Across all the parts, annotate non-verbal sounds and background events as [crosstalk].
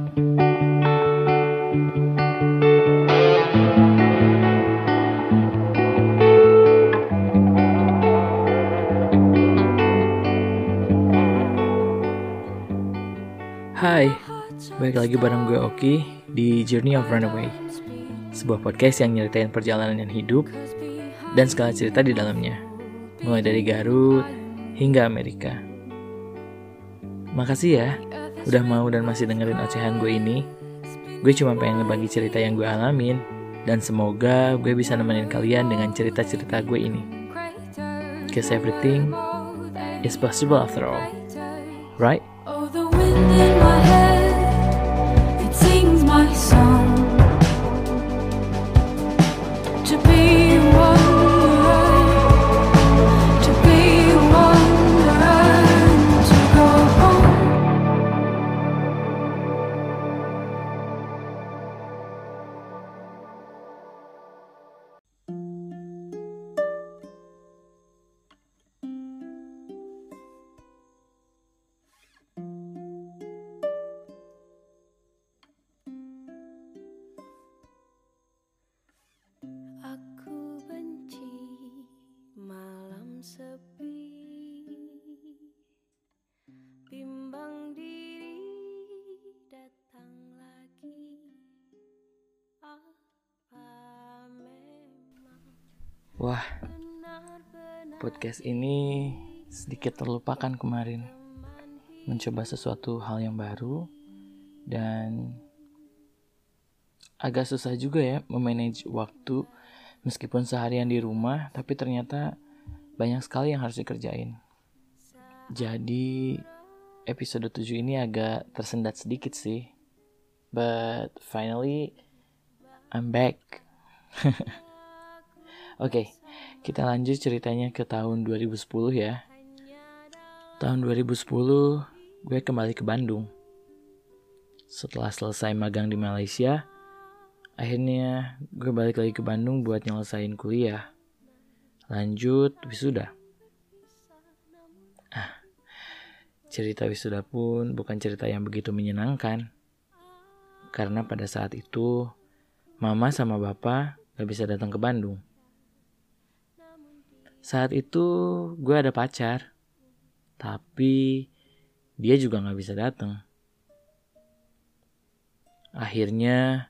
Hai, balik lagi bareng gue Oki di Journey of Runaway Sebuah podcast yang nyeritain perjalanan hidup dan segala cerita di dalamnya Mulai dari Garut hingga Amerika. Makasih ya, udah mau dan masih dengerin ocehan gue ini Gue cuma pengen ngebagi cerita yang gue alamin Dan semoga gue bisa nemenin kalian dengan cerita-cerita gue ini Cause everything is possible after all Right? Oh, the wind in my head, it sings my song. To be one, Wah, podcast ini sedikit terlupakan kemarin. Mencoba sesuatu hal yang baru dan agak susah juga ya memanage waktu meskipun seharian di rumah tapi ternyata banyak sekali yang harus dikerjain. Jadi episode 7 ini agak tersendat sedikit sih. But finally I'm back. [laughs] Oke, kita lanjut ceritanya ke tahun 2010 ya. Tahun 2010 gue kembali ke Bandung. Setelah selesai magang di Malaysia, akhirnya gue balik lagi ke Bandung buat nyelesain kuliah. Lanjut wisuda. Ah, cerita wisuda pun bukan cerita yang begitu menyenangkan. Karena pada saat itu, mama sama bapak gak bisa datang ke Bandung. Saat itu gue ada pacar, tapi dia juga gak bisa datang. Akhirnya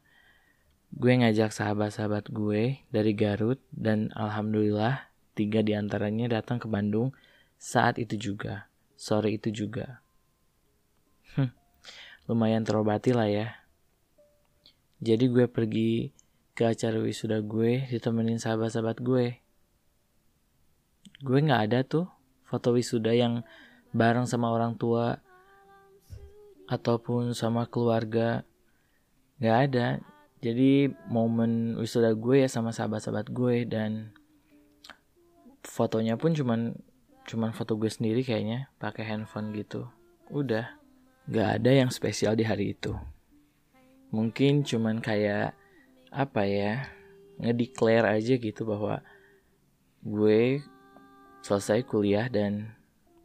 gue ngajak sahabat-sahabat gue dari Garut dan alhamdulillah tiga di antaranya datang ke Bandung saat itu juga, sore itu juga. Lumayan terobati lah ya. Jadi gue pergi ke acara wisuda gue ditemenin sahabat-sahabat gue. Gue nggak ada tuh foto wisuda yang bareng sama orang tua ataupun sama keluarga. Nggak ada. Jadi momen wisuda gue ya sama sahabat-sahabat gue dan fotonya pun cuman cuman foto gue sendiri kayaknya pakai handphone gitu. Udah, nggak ada yang spesial di hari itu. Mungkin cuman kayak apa ya ngedeclare aja gitu bahwa gue selesai kuliah dan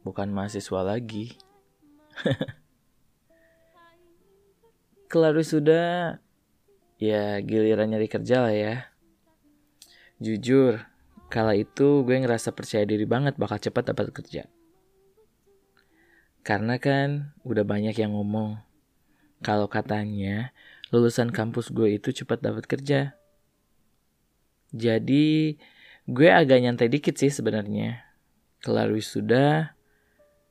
bukan mahasiswa lagi. [laughs] Kelar wisuda ya giliran nyari kerja lah ya. Jujur, kala itu gue ngerasa percaya diri banget bakal cepat dapat kerja. Karena kan udah banyak yang ngomong kalau katanya lulusan kampus gue itu cepat dapat kerja. Jadi gue agak nyantai dikit sih sebenarnya. Kelar wisuda,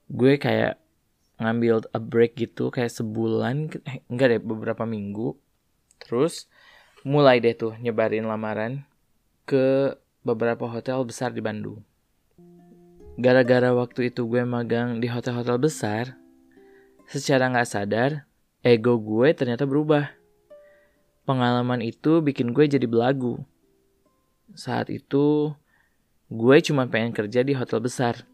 gue kayak ngambil a break gitu kayak sebulan, eh, enggak deh beberapa minggu. Terus mulai deh tuh nyebarin lamaran ke beberapa hotel besar di Bandung. Gara-gara waktu itu gue magang di hotel-hotel besar, secara nggak sadar, ego gue ternyata berubah. Pengalaman itu bikin gue jadi belagu. Saat itu, gue cuma pengen kerja di hotel besar.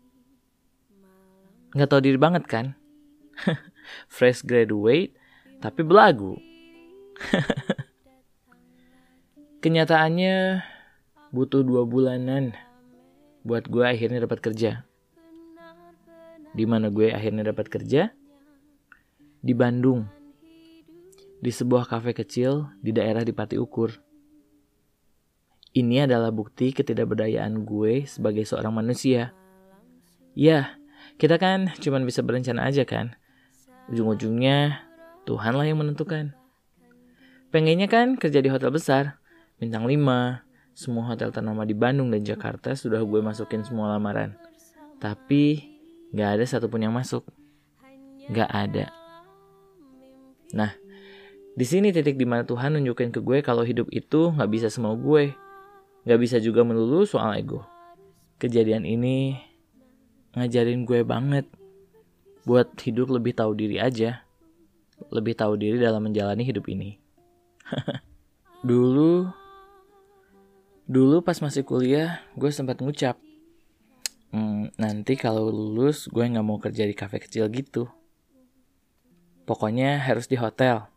Nggak tau diri banget kan? [laughs] Fresh graduate, tapi belagu. [laughs] Kenyataannya butuh dua bulanan buat gue akhirnya dapat kerja. Di mana gue akhirnya dapat kerja? Di Bandung. di sebuah kafe kecil di daerah di Pati Ukur. Ini adalah bukti ketidakberdayaan gue sebagai seorang manusia. Ya, kita kan cuma bisa berencana aja kan. Ujung-ujungnya Tuhanlah yang menentukan. Pengennya kan kerja di hotel besar, bintang 5, semua hotel ternama di Bandung dan Jakarta sudah gue masukin semua lamaran. Tapi gak ada satupun yang masuk. Gak ada. Nah, di sini titik di mana Tuhan nunjukin ke gue kalau hidup itu gak bisa semau gue. Gak bisa juga melulu soal ego. Kejadian ini ngajarin gue banget buat hidup lebih tahu diri aja. Lebih tahu diri dalam menjalani hidup ini. [laughs] dulu, dulu pas masih kuliah, gue sempat ngucap, hmm, nanti kalau lulus gue nggak mau kerja di kafe kecil gitu. Pokoknya harus di hotel.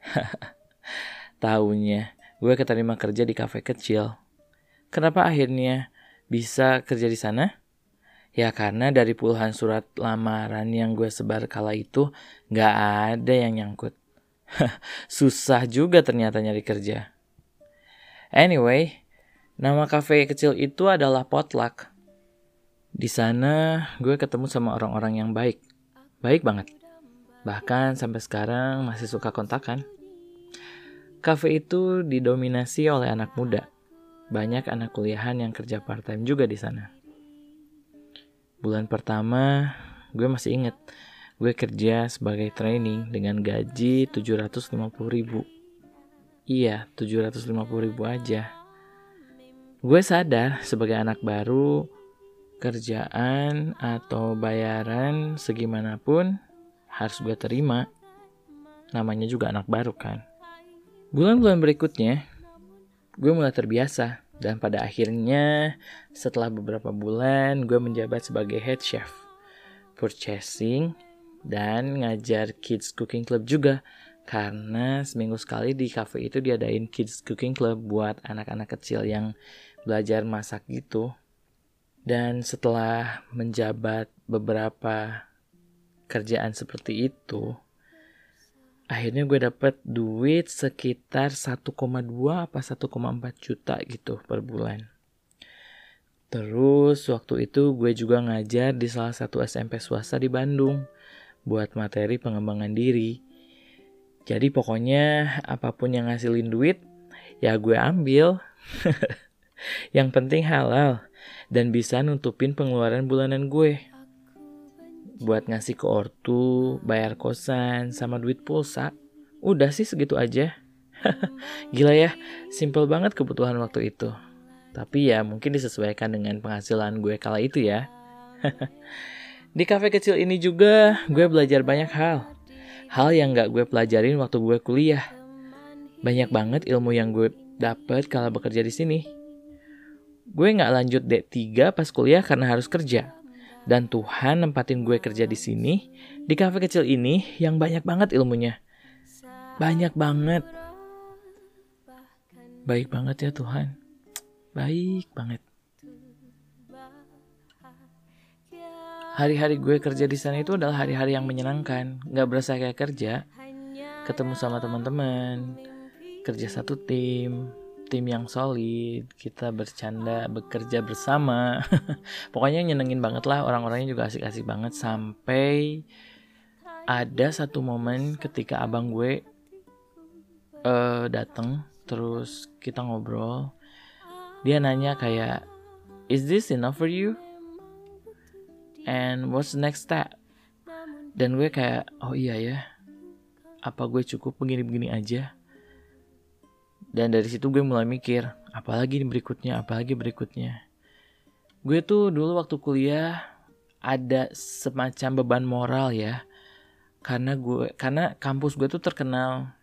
[laughs] Tahunya gue keterima kerja di kafe kecil. Kenapa akhirnya bisa kerja di sana? Ya karena dari puluhan surat lamaran yang gue sebar kala itu gak ada yang nyangkut. [laughs] Susah juga ternyata nyari kerja. Anyway, nama kafe kecil itu adalah Potluck. Di sana gue ketemu sama orang-orang yang baik. Baik banget. Bahkan sampai sekarang masih suka kontakan. Cafe itu didominasi oleh anak muda. Banyak anak kuliahan yang kerja part-time juga di sana. Bulan pertama, gue masih inget. Gue kerja sebagai training dengan gaji 750 ribu. Iya, 750 ribu aja. Gue sadar sebagai anak baru, kerjaan atau bayaran segimanapun harus gue terima. Namanya juga anak baru kan. Bulan-bulan berikutnya, gue mulai terbiasa. Dan pada akhirnya, setelah beberapa bulan, gue menjabat sebagai head chef. Purchasing dan ngajar kids cooking club juga. Karena seminggu sekali di cafe itu diadain kids cooking club buat anak-anak kecil yang belajar masak gitu. Dan setelah menjabat beberapa kerjaan seperti itu, akhirnya gue dapet duit sekitar 1,2 apa 1,4 juta gitu per bulan. Terus waktu itu gue juga ngajar di salah satu SMP swasta di Bandung buat materi pengembangan diri. Jadi pokoknya apa pun yang ngasilin duit ya gue ambil. [laughs] yang penting halal dan bisa nutupin pengeluaran bulanan gue buat ngasih ke ortu, bayar kosan, sama duit pulsa. Udah sih segitu aja. [laughs] Gila ya, simple banget kebutuhan waktu itu. Tapi ya mungkin disesuaikan dengan penghasilan gue kala itu ya. [laughs] Di kafe kecil ini juga gue belajar banyak hal. Hal yang gak gue pelajarin waktu gue kuliah. Banyak banget ilmu yang gue dapet kalau bekerja di sini. Gue gak lanjut D3 pas kuliah karena harus kerja. Dan Tuhan nempatin gue kerja di sini, di kafe kecil ini yang banyak banget ilmunya. Banyak banget. Baik banget ya Tuhan. Baik banget. Hari-hari gue kerja di sana itu adalah hari-hari yang menyenangkan. Gak berasa kayak kerja. Ketemu sama teman-teman. Kerja satu tim tim yang solid, kita bercanda, bekerja bersama. [laughs] Pokoknya nyenengin banget lah, orang-orangnya juga asik-asik banget sampai ada satu momen ketika abang gue uh, datang terus kita ngobrol. Dia nanya kayak is this enough for you? And what's the next step? Dan gue kayak oh iya ya. Apa gue cukup begini-begini aja? Dan dari situ gue mulai mikir, apalagi berikutnya, apalagi berikutnya. Gue tuh dulu waktu kuliah ada semacam beban moral ya. Karena gue karena kampus gue tuh terkenal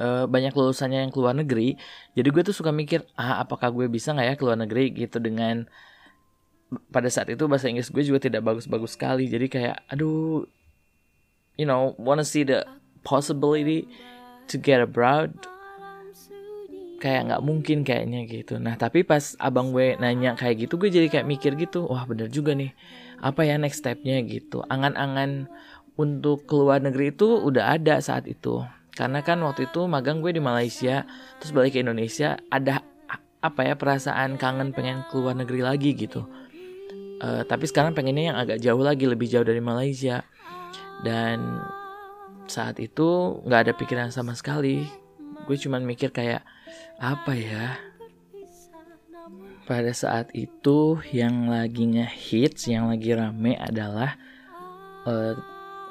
uh, banyak lulusannya yang keluar negeri. Jadi gue tuh suka mikir, ah apakah gue bisa nggak ya keluar negeri gitu dengan pada saat itu bahasa Inggris gue juga tidak bagus-bagus sekali. Jadi kayak aduh you know, wanna see the possibility to get abroad kayak nggak mungkin kayaknya gitu. Nah tapi pas abang gue nanya kayak gitu, gue jadi kayak mikir gitu, wah bener juga nih. Apa ya next stepnya gitu. Angan-angan untuk keluar negeri itu udah ada saat itu. karena kan waktu itu magang gue di Malaysia terus balik ke Indonesia ada apa ya perasaan kangen pengen keluar negeri lagi gitu uh, tapi sekarang pengennya yang agak jauh lagi lebih jauh dari Malaysia dan saat itu nggak ada pikiran sama sekali gue cuman mikir kayak apa ya? Pada saat itu yang lagi ngehits yang lagi rame adalah orang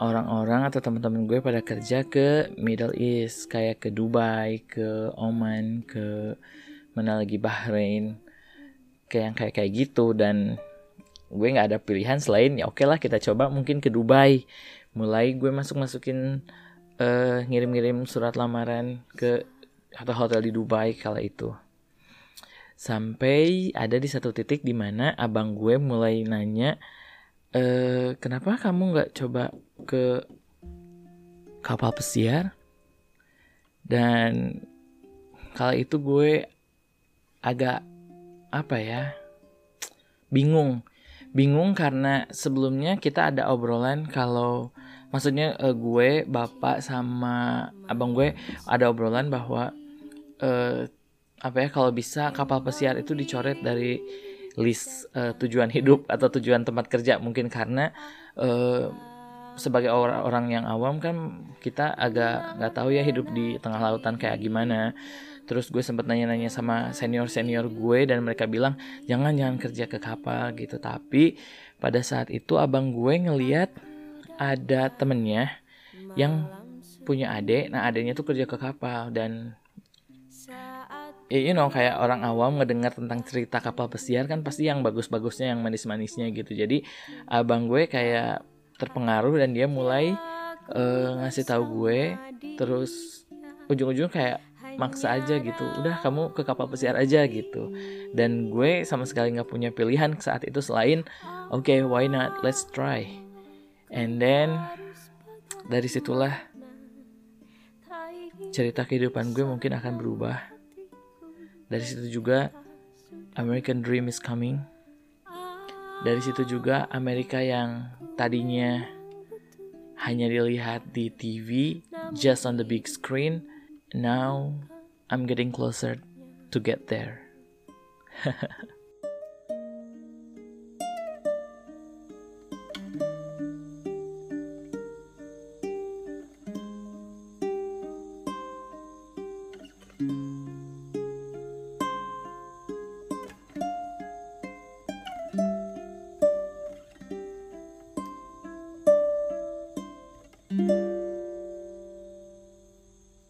orang-orang atau teman-teman gue pada kerja ke Middle East kayak ke Dubai ke Oman ke mana lagi Bahrain. Kayak yang kayak kayak gitu dan gue nggak ada pilihan selain ya oke lah kita coba mungkin ke Dubai. Mulai gue masuk masukin uh, ngirim-ngirim surat lamaran ke hotel-hotel di Dubai kala itu Sampai ada di satu titik di mana abang gue mulai nanya, e, kenapa kamu nggak coba ke kapal pesiar? Dan kala itu gue agak apa ya, bingung, bingung karena sebelumnya kita ada obrolan kalau maksudnya uh, gue bapak sama abang gue ada obrolan bahwa uh, apa ya kalau bisa kapal pesiar itu dicoret dari list uh, tujuan hidup atau tujuan tempat kerja. Mungkin karena uh, sebagai orang-orang yang awam kan kita agak nggak tahu ya hidup di tengah lautan kayak gimana. Terus gue sempat nanya-nanya sama senior senior gue dan mereka bilang jangan jangan kerja ke kapal gitu. Tapi pada saat itu abang gue ngeliat ada temennya yang punya adik nah adiknya tuh kerja ke kapal dan ya you know kayak orang awam ngedengar tentang cerita kapal pesiar kan pasti yang bagus-bagusnya yang manis-manisnya gitu. Jadi abang gue kayak terpengaruh dan dia mulai uh, ngasih tahu gue terus ujung-ujung kayak maksa aja gitu udah kamu ke kapal pesiar aja gitu. Dan gue sama sekali nggak punya pilihan saat itu selain oke okay, why not? Let's try. And then dari situlah cerita kehidupan gue mungkin akan berubah dari situ juga American Dream is coming. Dari situ juga Amerika yang tadinya hanya dilihat di TV, just on the big screen, now I'm getting closer to get there. [laughs]